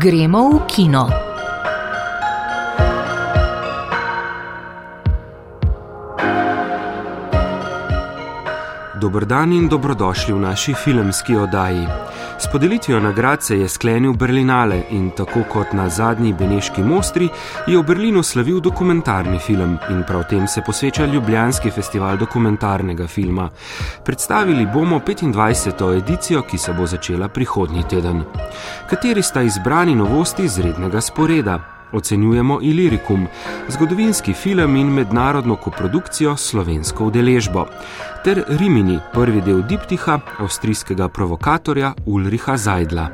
Gremo v kino. Dobr dan in dobrodošli v naši filmski oddaji. S podelitvijo nagrad se je sklenil Berlinale in tako kot na zadnji Beneški mostri je v Berlinu slavil dokumentarni film in prav tem se posveča Ljubljanski festival dokumentarnega filma. Predstavili bomo 25. edicijo, ki se bo začela prihodnji teden. Kateri sta izbrani novosti iz rednega sporeda? Ocenjujemo Ilirikum, zgodovinski film in mednarodno koprodukcijo slovensko udeležbo, ter Rimini, prvi del diptiha avstrijskega provokatorja Ulriha Zajdla.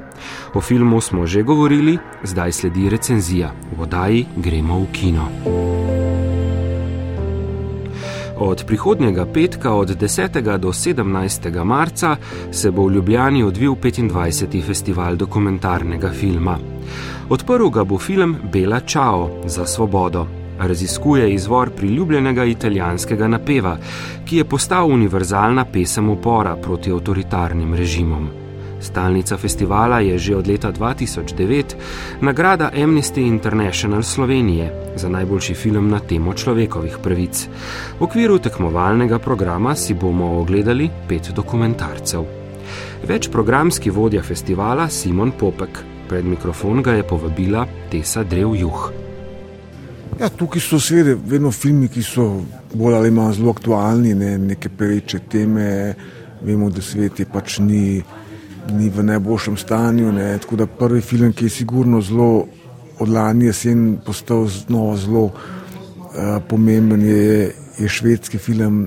O filmu smo že govorili, zdaj sledi recenzija. V oddaji gremo v kino. Od prihodnjega petka, od 10. do 17. marca, se bo v Ljubljani odvil 25. festival dokumentarnega filma. Odprl ga bo film Bela Čao za svobodo. Raziskuje izvor priljubljenega italijanskega napeva, ki je postal univerzalna pesem upora proti avtoritarnim režimom. Stalnica festivala je že od leta 2009 nagrada Amnesty International Slovenije za najboljši film na temo človekovih pravic. V okviru tekmovalnega programa si bomo ogledali pet dokumentarcev. Več programski vodja festivala Simon Popek. Pred mikrofon ga je povabila Tesa Drev Juh. Ja, tukaj so seveda vedno filmi, ki so bolj ali manj zelo aktualni, ne, neke pereče teme. Vemo, da svet je pač ni, ni v najboljšem stanju. Ne, tako da prvi film, ki je sigurno zelo od lani jesen postal znova zelo uh, pomemben, je, je švedski film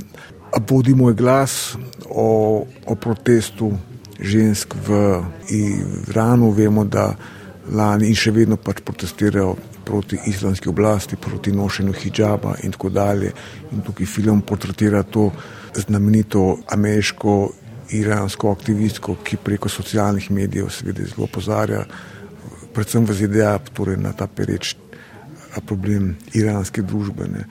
Abodi moj glas o, o protestu žensk v Iranu. Vemo, da lani in še vedno pač protestirajo proti islamski oblasti, proti nošenju hijaba in tako dalje. In tukaj film portretira to znamenito ameriško. Iransko aktivistko, ki preko socialnih medijev seveda zelo pozarja, predvsem v ZDA, torej na ta pereč problem iranske družbe. Ne.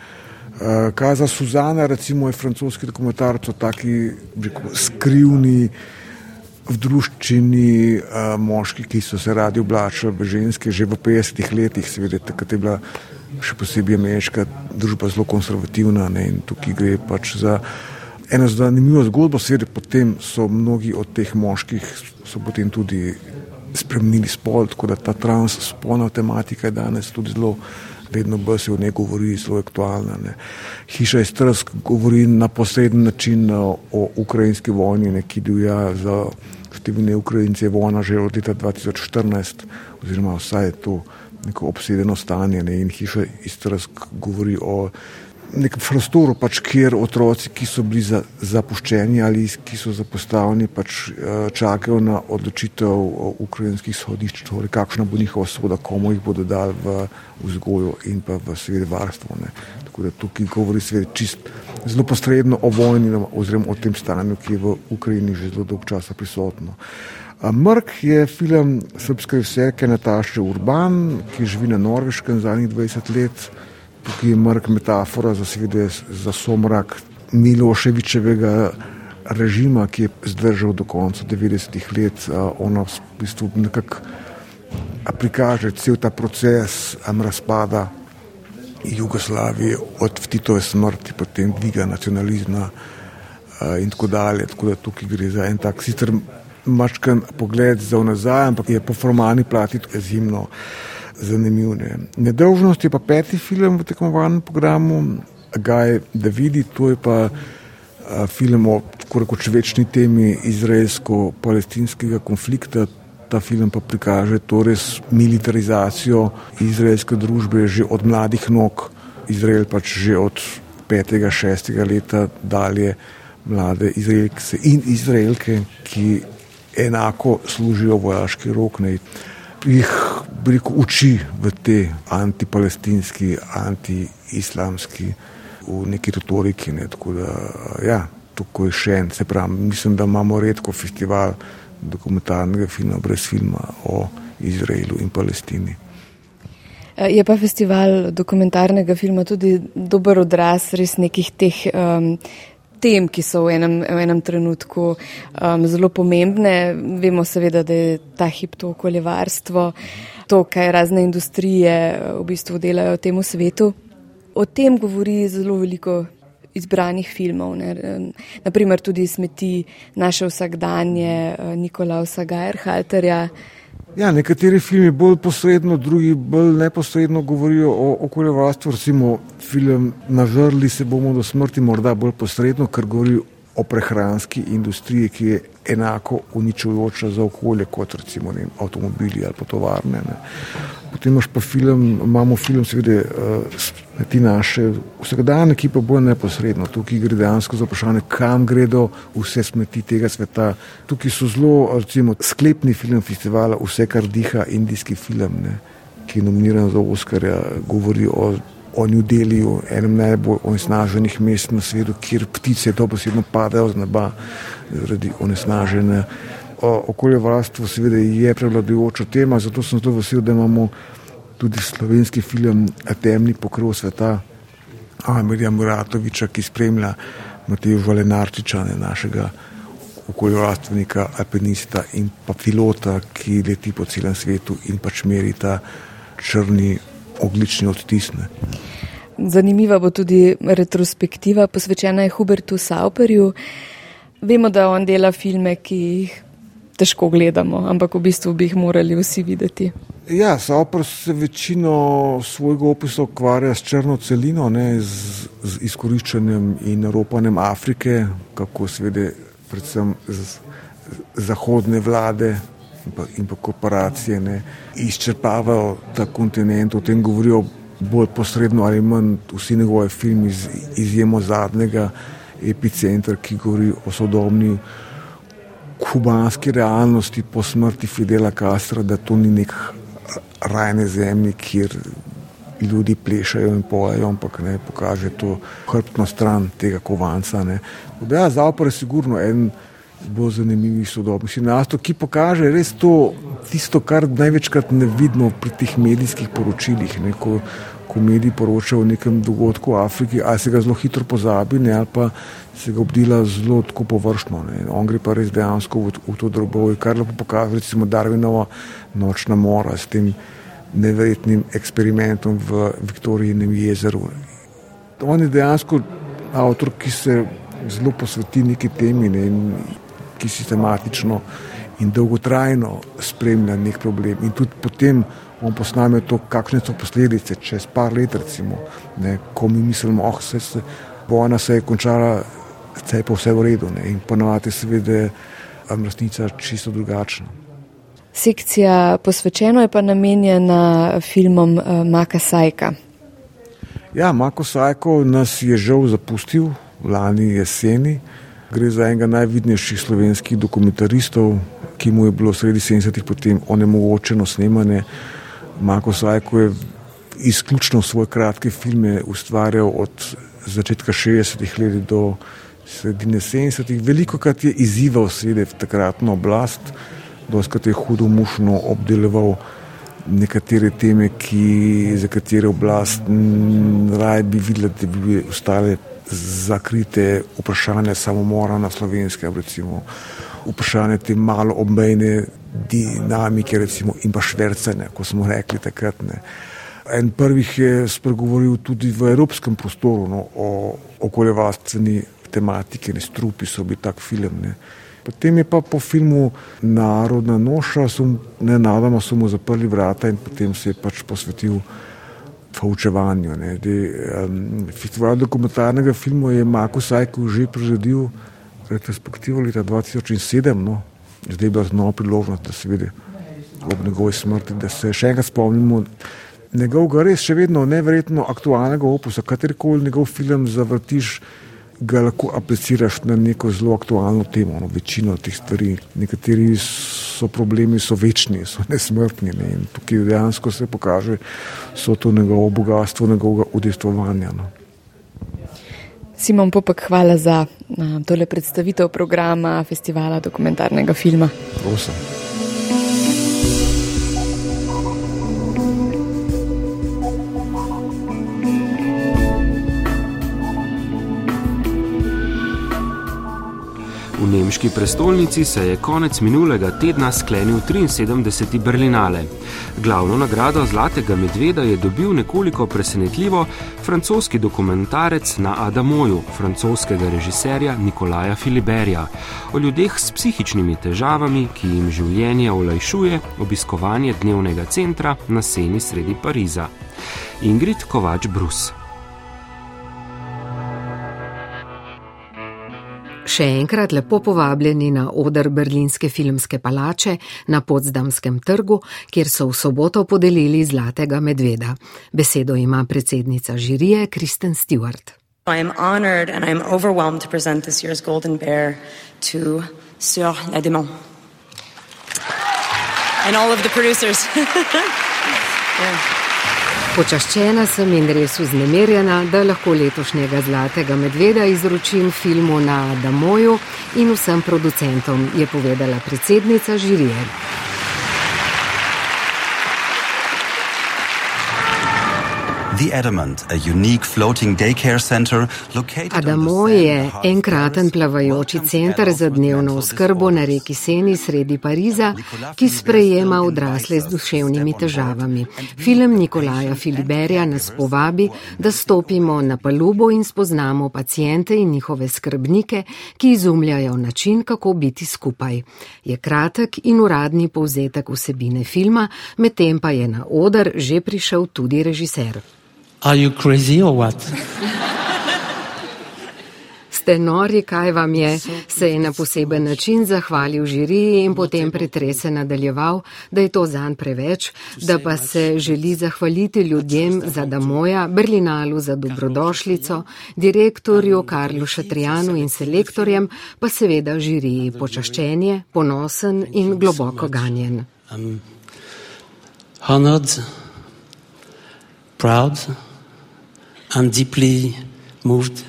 Kaj za Suzana, recimo, je francoski dokumentarc o taki rekel, skrivni, v družščini uh, moški, ki so se radi oblačili v ženske že v 50-ih letih, seveda takrat je bila še posebej ameriška družba zelo konservativna ne, in tukaj gre pač za eno zanimivo zgodbo, seveda potem so mnogi od teh moških so potem tudi spremenili spol, tako da ta transspolna tematika je danes tudi zelo vedno bolj se o njej govori, zelo aktualna. Ne. Hiša iz Trsk govori na posreden način o ukrajinski vojni, ne, ki divja za številne Ukrajince je vojna že od leta 2014, oziroma vsaj je to neko obsedeno stanje. Ne, in hiša iz Trsk govori o nekem prostoru, pač, kjer otroci, ki so bili za, zapuščeni ali ki so zapostavljeni, pač, čakajo na odločitev ukrajinskih sodišč, torej kakšna bo njihova soda, komu jih bodo dali v vzgojo in pa v seveda varstvo. Ne. Tako da tukaj govori seveda čist zelo posredno o vojni oziroma o tem stanju, ki je v Ukrajini že zelo dolg časa prisotno. Mrk je film srpske vseke Nataše Urban, ki živi na Norveškem zadnjih 20 let tukaj je mrk metafora za, seveda, za somrak Miloševičevega režima, ki je zdržal do konca 90-ih let. Ona v bistvu nekako prikaže cel ta proces razpada Jugoslavije od Titove smrti, potem dviga nacionalizma in tako dalje. Tako da tukaj gre za en tak sicer mačkan pogled za nazaj, ampak je po formalni plati izjemno zanimiv. Ne. Nedolžnost je pa peti film v tekmovalnem programu, Gaj Davidi, to je pa a, film o rekoč večni temi izraelsko-palestinskega konflikta. Ta film pa prikaže to res militarizacijo izraelske družbe že od mladih nog, Izrael pač že od petega, šestega leta dalje mlade izraelke in izraelke, ki enako služijo vojaški rok. Ne jih rekel, uči v te antipalestinski, anti-islamski, v neki retoriki. Ne, tako da, ja, tako je še en. Se pravi, mislim, da imamo redko festival dokumentarnega filma brez filma o Izraelu in Palestini. Je pa festival dokumentarnega filma tudi dober odraz res nekih teh um, tem, ki so v enem, v enem trenutku um, zelo pomembne. Vemo seveda, da je ta hip to okoljevarstvo, to, kaj razne industrije v bistvu delajo v tem svetu. O tem govori zelo veliko izbranih filmov. Ne. Naprimer tudi smeti naše vsakdanje Nikolausa Gajerhalterja. Ja, nekateri filmi bolj posredno, drugi bolj neposredno govorijo o okoljevarstvu. Recimo film Nažrli se bomo do smrti morda bolj posredno, ker govori o prehranski industriji, ki je enako uničujoča za okolje kot recimo vem, avtomobili ali potovarne. Ne. Potem imaš pa film, imamo film, seveda, uh, ti naše vsakdanje, ki pa bolj neposredno. Tukaj gre dejansko za vprašanje, kam gredo vse smeti tega sveta. Tukaj so zelo, recimo, sklepni film festivala, vse kar diha, indijski film, ne, ki je nominiran za Oscarja, govori o o New Delhiju, enem najbolj onesnaženih mest na svetu, kjer ptice dobesedno padajo z neba zaradi onesnaženja. Okoljevarstvo seveda je prevladujoča tema, zato sem zelo vesel, da imamo tudi slovenski film Temni pokrov sveta, Amirja Muratoviča, ki spremlja Mateja Valenarčiča, našega okoljevarstvenika, alpinista in pa pilota, ki leti po celem svetu in pač meri ta črni oglični odtisne. Zanimiva bo tudi retrospektiva, posvečena je Hubertu Sauperju. Vemo, da on dela filme, ki jih težko gledamo, ampak v bistvu bi jih morali vsi videti. Ja, Sauper se večino svojega opisa ukvarja s črno celino, ne, z, z izkoriščanjem in ropanjem Afrike, kako seveda predvsem z, z zahodne vlade in pa, in pa korporacije ne, izčrpavajo ta kontinent, o tem govorijo bolj posredno ali manj vsi njegovi filmi, iz, izjemo zadnjega epicentra, ki govori o sodobni kubanski realnosti po smrti Fidela Castra, da to ni nek raj na zemlji, kjer ljudi plešajo in pojejo, ampak ne pokaže to hrbtno stran tega kovanca. Ja, Zapor je sigurno en bolj zanimivih sodobnih sinastov, ki pokaže res to, tisto, kar največkrat ne vidimo pri teh medijskih poročilih. Ne, ko, ko mediji poročajo o nekem dogodku v Afriki, ali se ga zelo hitro pozabi, ne, ali pa se ga obdela zelo tako površno. Ne. On gre pa res dejansko v, v to drobovje, kar lahko pokaže recimo Darwinova nočna mora s tem neverjetnim eksperimentom v Viktorijinem jezeru. On je dejansko avtor, ki se zelo posveti neki temi ne, in ki sistematično in dolgotrajno spremlja nek problem. In tudi potem on posname to, kakšne so posledice čez par let, recimo, ne, ko mi mislimo, oh, se, se, vojna se je končala, vse je pa vse v redu. Ne, in ponovadi se vidi, da je resnica čisto drugačna. Sekcija posvečena je pa namenjena filmom uh, Maka Sajka. Ja, Mako Sajko nas je žal zapustil lani jeseni. Gre za enega najvidnejših slovenskih dokumentaristov, ki mu je bilo sredi 70-ih potem onemogočeno snemanje. Marko Sajko je izključno svoje kratke filme ustvarjal od začetka 60-ih let do sredine 70-ih. Veliko krat je izzival sredi takratno oblast, doskrat je hudo mušno obdeloval nekatere teme, ki, za katere oblast raje bi videla, da bi ostale zakrite vprašanje samomora na slovenskem, recimo vprašanje te malo obmejne dinamike recimo, in pa švercanja, ko smo rekli takrat. Ne. En prvih je spregovoril tudi v evropskem prostoru no, o okoljevarstveni tematiki, ne strupi so bili tak film. Ne. Potem je pa po filmu Narodna noša, ne nadama, so mu zaprli vrata in potem se je pač posvetil poučevanju. Um, festival dokumentarnega filma je Mako Sajko že priredil retrospektivo leta 2007, no. zdaj je bila znova priložnost, da se vidi ob njegovi smrti, da se še enkrat spomnimo njegovega res še vedno neverjetno aktualnega opusa, katerikoli njegov film zavrtiš ga lahko apliciraš na neko zelo aktualno temo, no, večino teh stvari. Nekateri so problemi, so večni, so nesmrtni ne, in tukaj dejansko se pokaže, so to njegovo bogatstvo, njegovega udejstvovanja. No. Simon Popek, hvala za tole predstavitev programa festivala dokumentarnega filma. Prosim. Nemški prestolnici se je konec minulega tedna sklenil 73. Berlinale. Glavno nagrado Zlatega medveda je dobil nekoliko presenetljivo francoski dokumentarec na Adamoju, francoskega režiserja Nikolaja Filiberja, o ljudeh s psihičnimi težavami, ki jim življenje olajšuje obiskovanje dnevnega centra na seni sredi Pariza. Ingrid Kovač Brus. Še enkrat lepo povabljeni na odr Berlinske filmske palače na Potsdamskem trgu, kjer so v soboto podelili Zlatega medveda. Besedo ima predsednica žirije Kristen Stewart. I am honored and I am overwhelmed to present this year's Golden Bear to Sur la Demon. And all of the producers. yeah. Počaščena sem in res vznemirjena, da lahko letošnjega Zlatega medveda izročim filmu na Damoju in vsem producentom, je povedala predsednica žirije. Adamo je enkraten plavajoči center za dnevno oskrbo na reki Seni sredi Pariza, ki sprejema odrasle z duševnimi težavami. Film Nikolaja Filiberja nas povabi, da stopimo na palubo in spoznamo pacijente in njihove skrbnike, ki izumljajo način, kako biti skupaj. Je kratek in uradni povzetek vsebine filma, medtem pa je na odr že prišel tudi režiser. Are you crazy or what? Ste nori, kaj vam je, se je na poseben način zahvalil žiriji in potem pretrese nadaljeval, da je to zanj preveč, da pa se želi zahvaliti ljudem za Damoja, Berlinalu za dobrodošlico, direktorju Karlu Šatrijanu in selektorjem, pa seveda žiriji počaščenje, ponosen in globoko ganjen. Um, honored, proud. I'm deeply moved.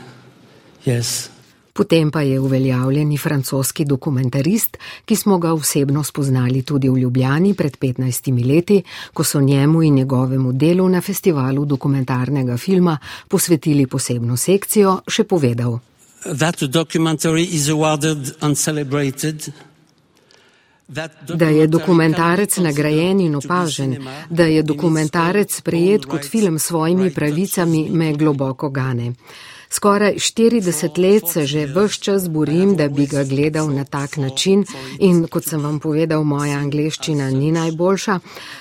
Yes. Potem pa je uveljavljeni francoski dokumentarist, ki smo ga osebno spoznali tudi v Ljubljani pred 15 leti, ko so njemu in njegovemu delu na festivalu dokumentarnega filma posvetili posebno sekcijo, še povedal. That documentary is awarded and celebrated Da je dokumentarec nagrajen in opažen, da je dokumentarec sprejet kot film s svojimi pravicami, me globoko gane. Skoraj 40 let se že vse čas borim, da bi ga gledal na tak način in kot sem vam povedal, moja angleščina ni najboljša.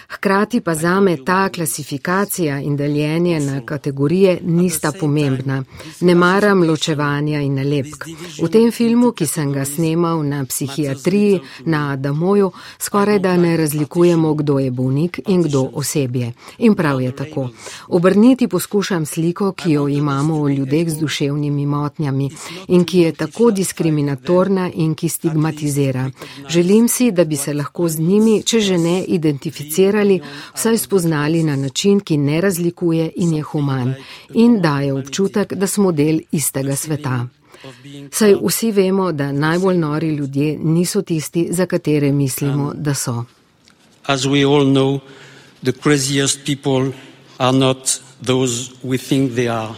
Hkrati pa zame ta klasifikacija in deljenje na kategorije nista pomembna. Ne maram ločevanja in nalepk. V tem filmu, ki sem ga snemal na psihiatriji, na Adamoju, skoraj da ne razlikujemo, kdo je bolnik in kdo osebje. In prav je tako. Obrniti poskušam sliko, ki jo imamo o ljudeh z duševnimi motnjami in ki je tako diskriminatorna in ki stigmatizira. Želim si, da bi se lahko z njimi, če že ne, identificirali, vsaj spoznali na način, ki ne razlikuje in je human in daje občutek, da smo del istega sveta. Saj vsi vemo, da najbolj nori ljudje niso tisti, za katere mislimo, da so. As we all know, the craziest people are not those we think they are.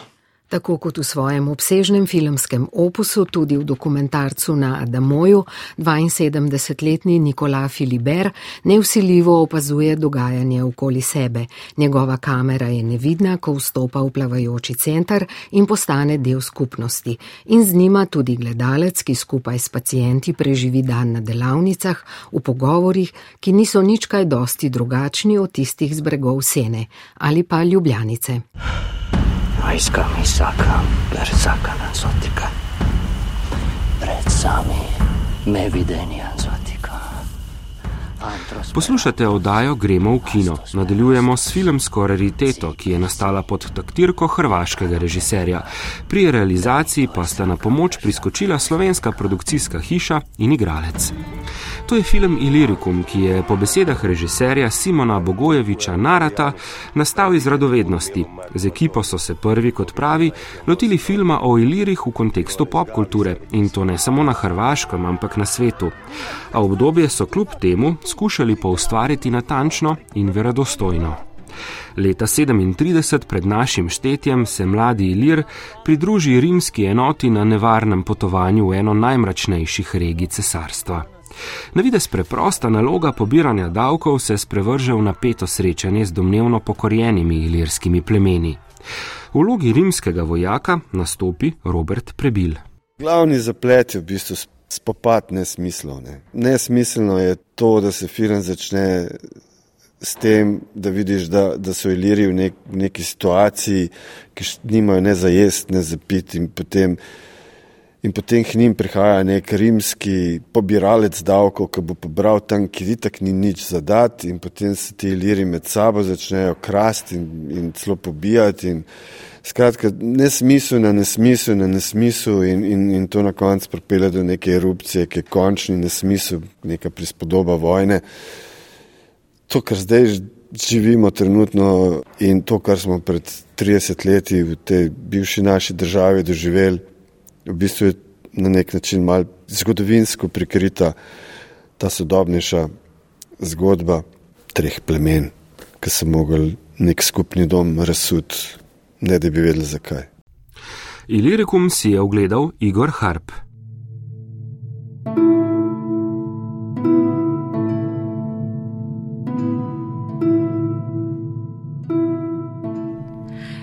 Tako kot v svojem obsežnem filmskem opusu, tudi v dokumentarcu na Adamoju, 72-letni Nikola Filiber neusiljivo opazuje dogajanje okoli sebe. Njegova kamera je nevidna, ko vstopa v plavajoči center in postane del skupnosti. In z njima tudi gledalec, ki skupaj s pacijenti preživi dan na delavnicah, v pogovorih, ki niso nič kaj dosti drugačni od tistih z bregov Sene ali pa Ljubljanice. Rajska misaka, persaka na zotika. Pred sami me videnja zotika. Poslušate oddajo Gremo v kino. Nadaljujemo s filmsko rariteto, ki je nastala pod taktirko hrvaškega režiserja. Pri realizaciji pa sta na pomoč priskočila slovenska produkcijska hiša in igralec. To je film Ilirikum, ki je po besedah režiserja Simona Bogojeviča Narata nastal iz radovednosti. Z ekipo so se prvi, kot pravi, lotili filma o Ilirih v kontekstu popkulture in to ne samo na Hrvaškem, ampak na svetu. A obdobje so kljub temu skušali poustvariti natančno in verodostojno. Leta 37 pred našim štetjem se mladi Ilir pridruži rimski enoti na nevarnem potovanju v eno najmračnejših regij cesarstva. Na vides preprosta naloga pobiranja davkov se sprevrže v napeto srečanje z domnevno pokorjenimi ilirskimi plemeni. V vlogi rimskega vojaka nastopi Robert Prebil. Glavni zaplet je v bistvu spopad nesmislov. Ne. Nesmiselno je to, da se film začne s tem, da vidiš, da, da so iliri v, nek, neki situaciji, ki nimajo ne za jesti, ne za piti in potem. In potem k njim prihaja nek rimski pobiralec davkov, ki bo pobral tam, kjer itak ni nič zadati, in potem se ti liri med sabo začnejo krasti in, in celo pobijati. In, skratka, nesmisel na nesmisel na nesmisel in, in, in to na koncu pripelje do neke erupcije, ki je končni nesmisel, neka prispodoba vojne. To, kar zdaj živimo trenutno in to, kar smo pred 30 leti v tej bivši naši državi doživeli, v bistvu je na nek način mal zgodovinsko prikrita ta sodobnejša zgodba treh plemen, ki so mogli nek skupni dom razsuditi, ne da bi vedeli zakaj. Ilirikum si je ogledal Igor Harp.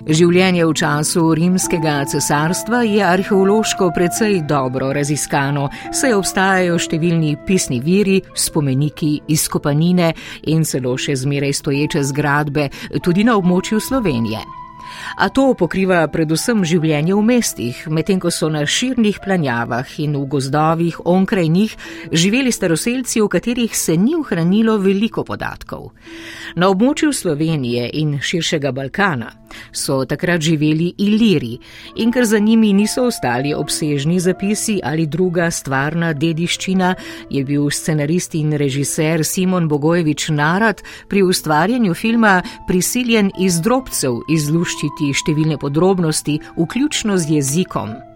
Življenje v času rimskega cesarstva je arheološko precej dobro raziskano, saj obstajajo številni pisni viri, spomeniki, izkopanine in celo še zmeraj stoječe zgradbe tudi na območju Slovenije a to pokriva predvsem življenje v mestih, medtem ko so na širnih planjavah in v gozdovih onkraj njih živeli staroseljci, v katerih se ni ohranilo veliko podatkov. Na območju Slovenije in širšega Balkana so takrat živeli iliri in ker za njimi niso ostali obsežni zapisi ali druga stvarna dediščina, je bil scenarist in režiser Simon Bogojevič Narad pri ustvarjanju filma prisiljen iz drobcev izluščiti številne podrobnosti, vključno z jezikom.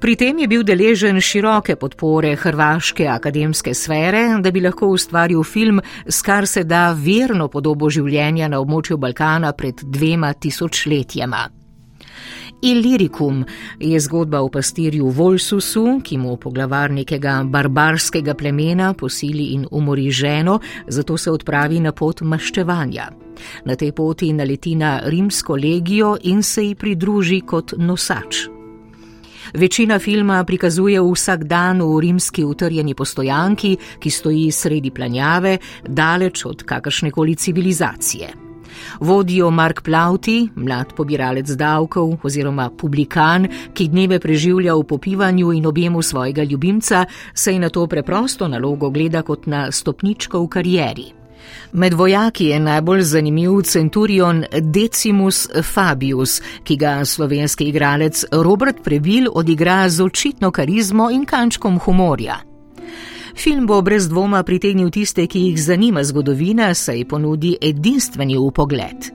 Pri tem je bil deležen široke podpore hrvaške akademske sfere, da bi lahko ustvaril film s kar se da verno podobo življenja na območju Balkana pred dvema tisočletjema. Illirikum je zgodba o pastirju Volsusu, ki mu poglavar nekega barbarskega plemena posili in umori ženo, zato se odpravi na pot maščevanja. Na tej poti naleti na rimsko legijo in se ji pridruži kot nosač. Večina filma prikazuje vsak dan v rimski utrjeni postojanki, ki stoji sredi planjave, daleč od kakršnekoli civilizacije. Vodijo Mark Plauti, mlad pobiralec davkov oziroma publikan, ki dneve preživlja v popivanju in objemu svojega ljubimca, saj na to preprosto nalogo gleda kot na stopničko v karieri. Med vojaki je najbolj zanimiv centurion Decimus Fabius, ki ga slovenski igralec Robert Prebil odigra z očitno karizmo in kančkom humorja. Film bo brez dvoma pritegnil tiste, ki jih zanima zgodovina, saj ponudi edinstveni upogled.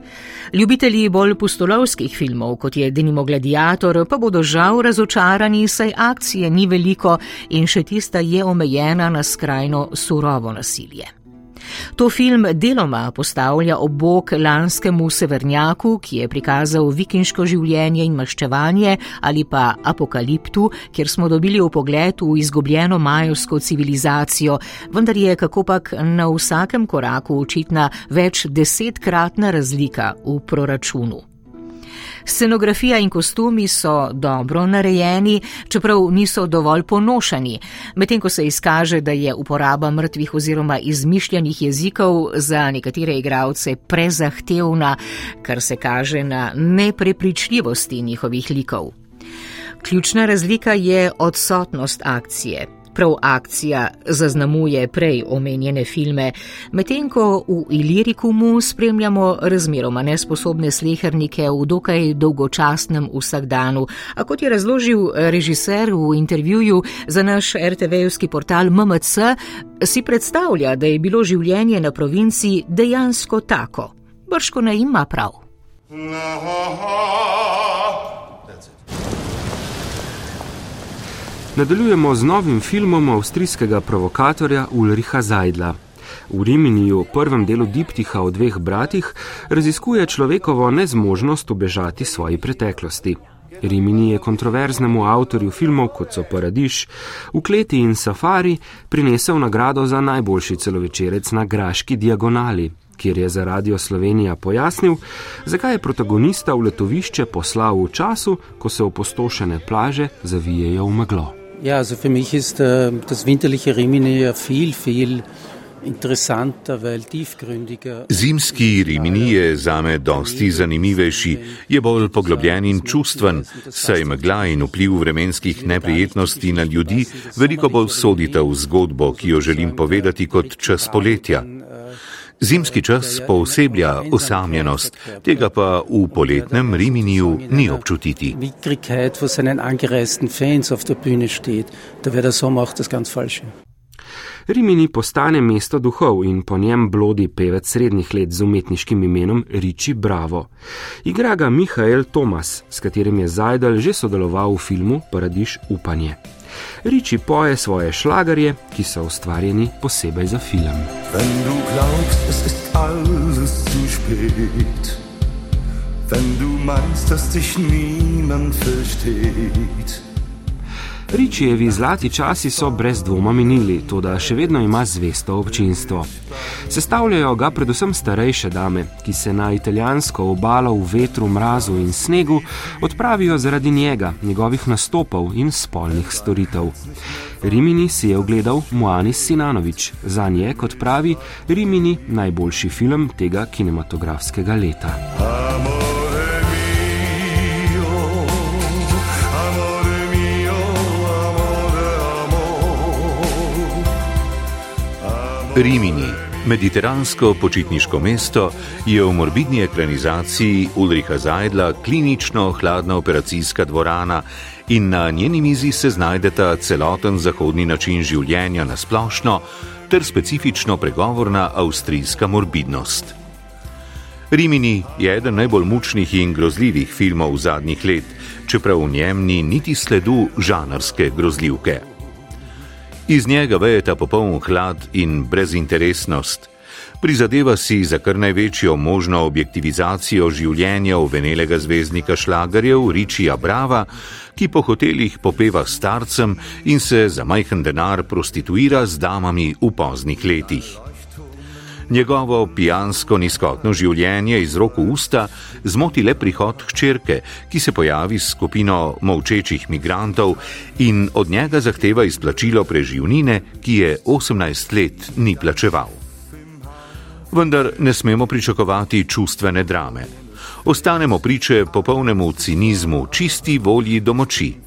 Ljubitelji bolj pustolovskih filmov, kot je Denimo Gladiator, pa bodo žal razočarani, saj akcije ni veliko in še tista je omejena na skrajno surovo nasilje. To film deloma postavlja ob bok lanskemu severnjaku, ki je prikazal vikinško življenje in maščevanje, ali pa apokaliptu, kjer smo dobili v pogled v izgubljeno majovsko civilizacijo, vendar je kakopak na vsakem koraku očitna več desetkratna razlika v proračunu. Scenografija in kostumi so dobro narejeni, čeprav niso dovolj ponošani, medtem ko se izkaže, da je uporaba mrtvih oziroma izmišljenih jezikov za nekatere igralce prezahtevna, kar se kaže na neprepričljivosti njihovih likov. Ključna razlika je odsotnost akcije. Prav akcija zaznamuje prej omenjene filme, medtem ko v Ilirikumu spremljamo razmeroma nesposobne slehernike v dokaj dolgočasnem vsakdanu. A kot je razložil režiser v intervjuju za naš RTV-jevski portal MMC, si predstavlja, da je bilo življenje na provinciji dejansko tako. Brško ne ima prav. Nadaljujemo z novim filmom avstrijskega provokatorja Ulriha Zajdla. V Riminiju, prvem delu diptiha o dveh bratih, raziskuje človekovo nezmožnost ubežati svoji preteklosti. Rimini je kontroverznemu avtorju filmov kot so Paradiš, Ukleti in Safari prinesel nagrado za najboljši celovečerec na Graški diagonali, kjer je za Radio Slovenija pojasnil, zakaj je protagonista v letovišče poslal v času, ko se opustošene plaže zavijejo v meglo. Ja, za me je to winterliche Rimini ja viel, viel. Zimski Rimini je zame dosti zanimivejši, je bolj poglobljen in čustven, saj megla in vpliv vremenskih neprijetnosti na ljudi veliko bolj sodita v zgodbo, ki jo želim povedati kot čas poletja. Zimski čas pooseblja osamljenost, tega pa v poletnem Riminiju ni občutiti. Rimini postane mesto duhov in po njem blodi pevec srednjih let z umetniškim imenom Riči Bravo. Igra ga Mihael Tomas, s katerim je Zajdel že sodeloval v filmu Paradiš upanje. Riči poje svoje šlagarje, ki so ustvarjeni posebej za film. Wenn du meinst, dass dich niemand versteht. Ričijevi zlati časi so brez dvoma minili, tudi še vedno ima zvesto občinstvo. Sestavljajo ga predvsem starejše dame, ki se na italijansko obalo v vetru, mrazu in snegu odpravijo zaradi njega, njegovih nastopov in spolnih storitev. Rimini si je ogledal Moanis Sinanovič, za nje, kot pravi, Rimini najboljši film tega kinematografskega leta. Rimini, mediteransko počitniško mesto, je v morbidni ekranizaciji Ulriha Zajdla klinično hladna operacijska dvorana in na njeni mizi se znajdeta celoten zahodni način življenja na splošno ter specifično pregovorna avstrijska morbidnost. Rimini je eden najbolj mučnih in grozljivih filmov zadnjih let, čeprav v njem ni niti sledu žanrske grozljivke. Iz njega vejeta popoln hlad in brezinteresnost. Prizadeva si za kar največjo možno objektivizacijo življenja uvenelega zvezdnika šlagarjev Ričija Brava, ki po hotelih popeva starcem in se za majhen denar prostituira z damami v poznih letih. Njegovo pijansko nizkotno življenje iz roko usta zmoti le prihod hčerke, ki se pojavi s skupino molčečih migrantov in od njega zahteva izplačilo preživnine, ki je 18 let ni plačeval. Vendar ne smemo pričakovati čustvene drame. Ostanemo priče popolnemu cinizmu, čisti volji domoči.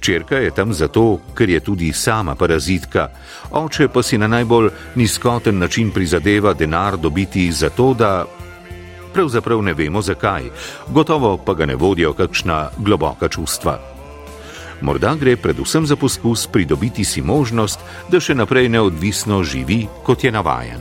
Hčerka je tam zato, ker je tudi sama parazitka, oče pa si na najbolj nizkoten način prizadeva denar dobiti zato, da pravzaprav ne vemo zakaj, gotovo pa ga ne vodijo kakšna globoka čustva. Morda gre predvsem za poskus pridobiti si možnost, da še naprej neodvisno živi, kot je navajen.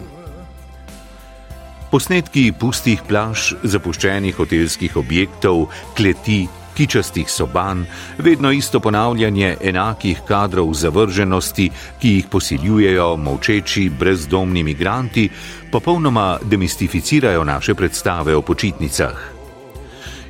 Posnetki pustih plaž, zapuščenih hotelskih objektov, kleti, kičastih soban, vedno isto ponavljanje enakih kadrov zavrženosti, ki jih posiljujejo molčeči brezdomni migranti, popolnoma demistificirajo naše predstave o počitnicah.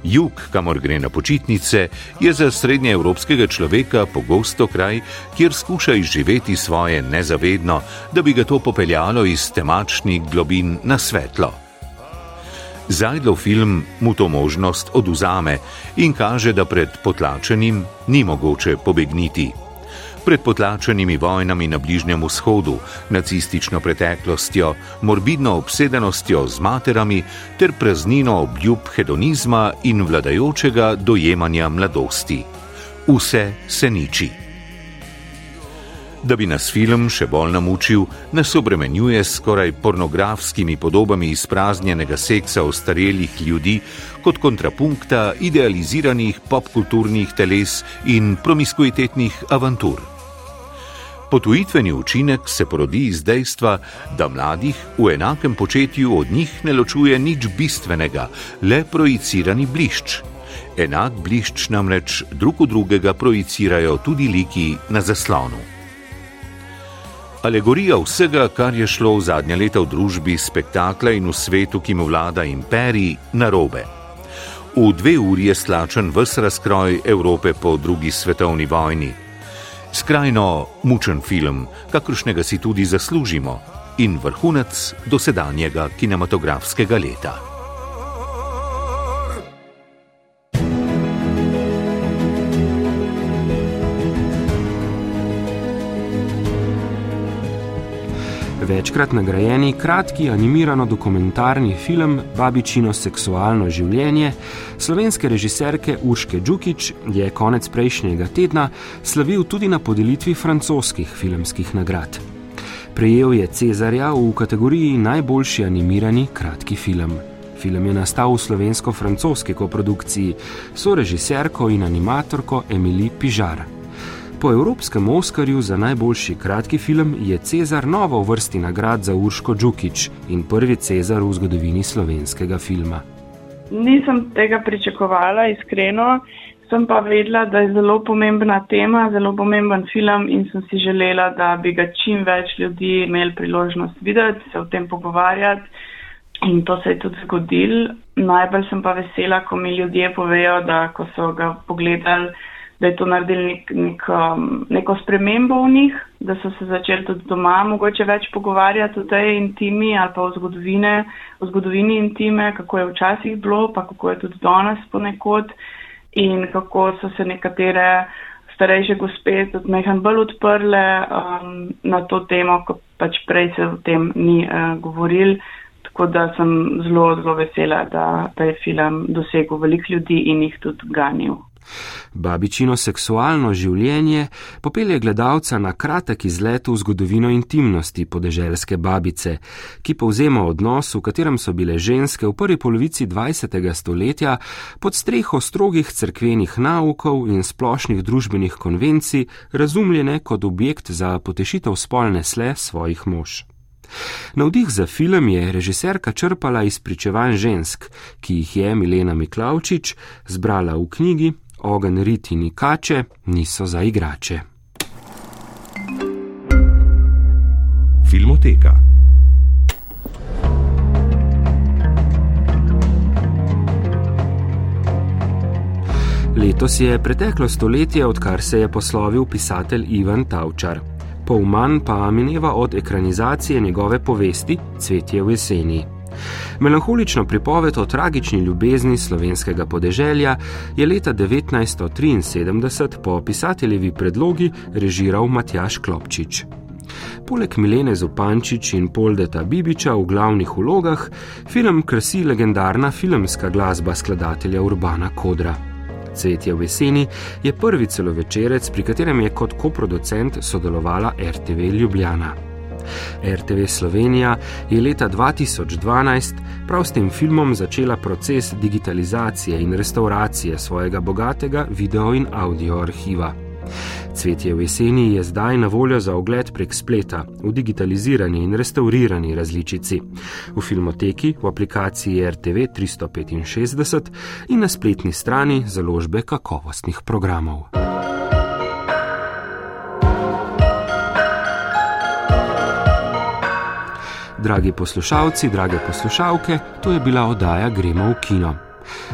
Jug, kamor gre na počitnice, je za srednjeevropskega človeka pogosto kraj, kjer skuša izživeti svoje nezavedno, da bi ga to popeljalo iz temačnih globin na svetlo. Zajdlov film mu to možnost oduzame in kaže, da pred potlačenim ni mogoče pobegniti. Pred potlačenimi vojnami na Bližnjem vzhodu, nacistično preteklostjo, morbidno obsedenostjo z materami ter praznino obljub hedonizma in vladajočega dojemanja mladosti. Vse se niči. Da bi nas film še bolj namučil, nas obremenjuje s skoraj pornografskimi podobami izpraznjenega seksa ostarelih ljudi kot kontrapunkta idealiziranih popkulturnih teles in promiskuitetnih avantur. Potujitveni učinek se porodi iz dejstva, da mladih v enakem početju od njih ne ločuje nič bistvenega, le projicirani blišč. Enak blišč namreč drug v drugega projicirajo tudi liki na zaslonu. Alegorija vsega, kar je šlo v zadnja leta v družbi spektakla in v svetu, ki mu vlada imperij, narobe. V dve uri je slačen vse razkroj Evrope po drugi svetovni vojni. Skrajno mučen film, kakršnega si tudi zaslužimo, in vrhunec dosedanjega kinematografskega leta. Večkrat nagrajeni kratki animirano-dokumentarni film Babičino seksualno življenje slovenske režiserke Urške Džukič je konec prejšnjega tedna slavil tudi na podelitvi francoskih filmskih nagrad. Prejel je Cezarja v kategoriji najboljši animirani kratki film. Film je nastal v slovensko-francoski koprodukciji, so režiserko in animatorko Emily Pižar. Po Evropskem Oskarju za najboljši kratki film je Cezar novo v vrsti nagrad za Urško Džukič in prvi Cezar v zgodovini slovenskega filma. Nisem tega pričakovala, iskreno. Sem pa vedela, da je zelo pomembna tema, zelo pomemben film in sem si želela, da bi ga čim več ljudi imeli priložnost videti, se o tem pogovarjati. In to se je tudi zgodilo. Najbolj sem pa vesela, ko mi ljudje povejo, da ko so ga pogledali da je to naredili nek, nek, um, neko spremembo v njih, da so se začeli tudi doma mogoče več pogovarjati o tej intimi ali pa o, zgodovine, o zgodovini intime, kako je včasih bilo, pa kako je tudi danes ponekod in kako so se nekatere starejše gospe tudi mehan bolj odprle um, na to temo, ko pač prej se o tem ni uh, govoril. Tako da sem zelo, zelo vesela, da, da je film dosegel veliko ljudi in jih tudi ganil. Babičino seksualno življenje popelje gledalca na kratek izlet v zgodovino intimnosti podeželske babice, ki povzema odnos, v katerem so bile ženske v prvi polovici 20. stoletja pod streho strogih cerkvenih naukov in splošnih družbenih konvencij razumljene kot objekt za potešitev spolne sle svojih mož. Navdih za film je režiserka črpala iz pričevanj žensk, ki jih je Milena Miklavčič zbrala v knjigi ogen riti in kače niso za igrače. Filmoteka. Letos je preteklo stoletje, odkar se je poslovil pisatelj Ivan Tavčar. Pol manj pa mineva od ekranizacije njegove povesti Cvetje v jeseni. Melanholično pripoved o tragični ljubezni slovenskega podeželja je leta 1973 po pisateljevi predlogi režiral Matjaš Klopčič. Poleg Milene Zupančič in Poldeta Bibiča v glavnih vlogah, film krasi legendarna filmska glasba skladatelja Urbana Kodra. Cvetje v jeseni je prvi celovečerec, pri katerem je kot koproducent sodelovala RTV Ljubljana. RTV Slovenija je leta 2012 prav s tem filmom začela proces digitalizacije in restauracije svojega bogatega video in audio arhiva. Cvetje v jeseni je zdaj na voljo za ogled prek spleta, v digitalizirani in restaurirani različici, v filmoteki, v aplikaciji RTV 365 in na spletni strani založbe kakovostnih programov. Dragi poslušalci, drage poslušalke, to je bila oddaja Gremo v kino.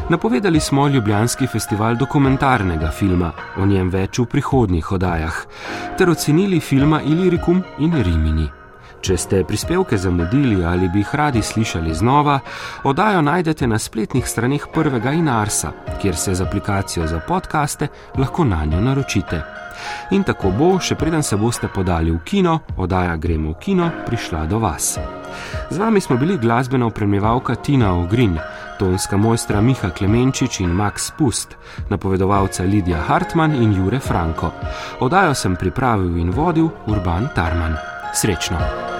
Napovedali smo Ljubljanski festival dokumentarnega filma, o njem več v prihodnjih oddajah, ter ocenili filma Ilirikum in Rimini. Če ste prispevke zamudili ali bi jih radi slišali znova, oddajo najdete na spletnih straneh prvega in Arsa, kjer se z aplikacijo za podkaste lahko na njo naročite. In tako bo, še preden se boste podali v kino, oddaja Gremo v kino prišla do vas. Z vami smo bili glasbena opremljevalka Tina Ogrin, tonska mojstra Miha Klemenčič in Max Pust, napovedovalca Lidija Hartmann in Jure Franko. Oddajo sem pripravil in vodil Urban Tarman. Srečno!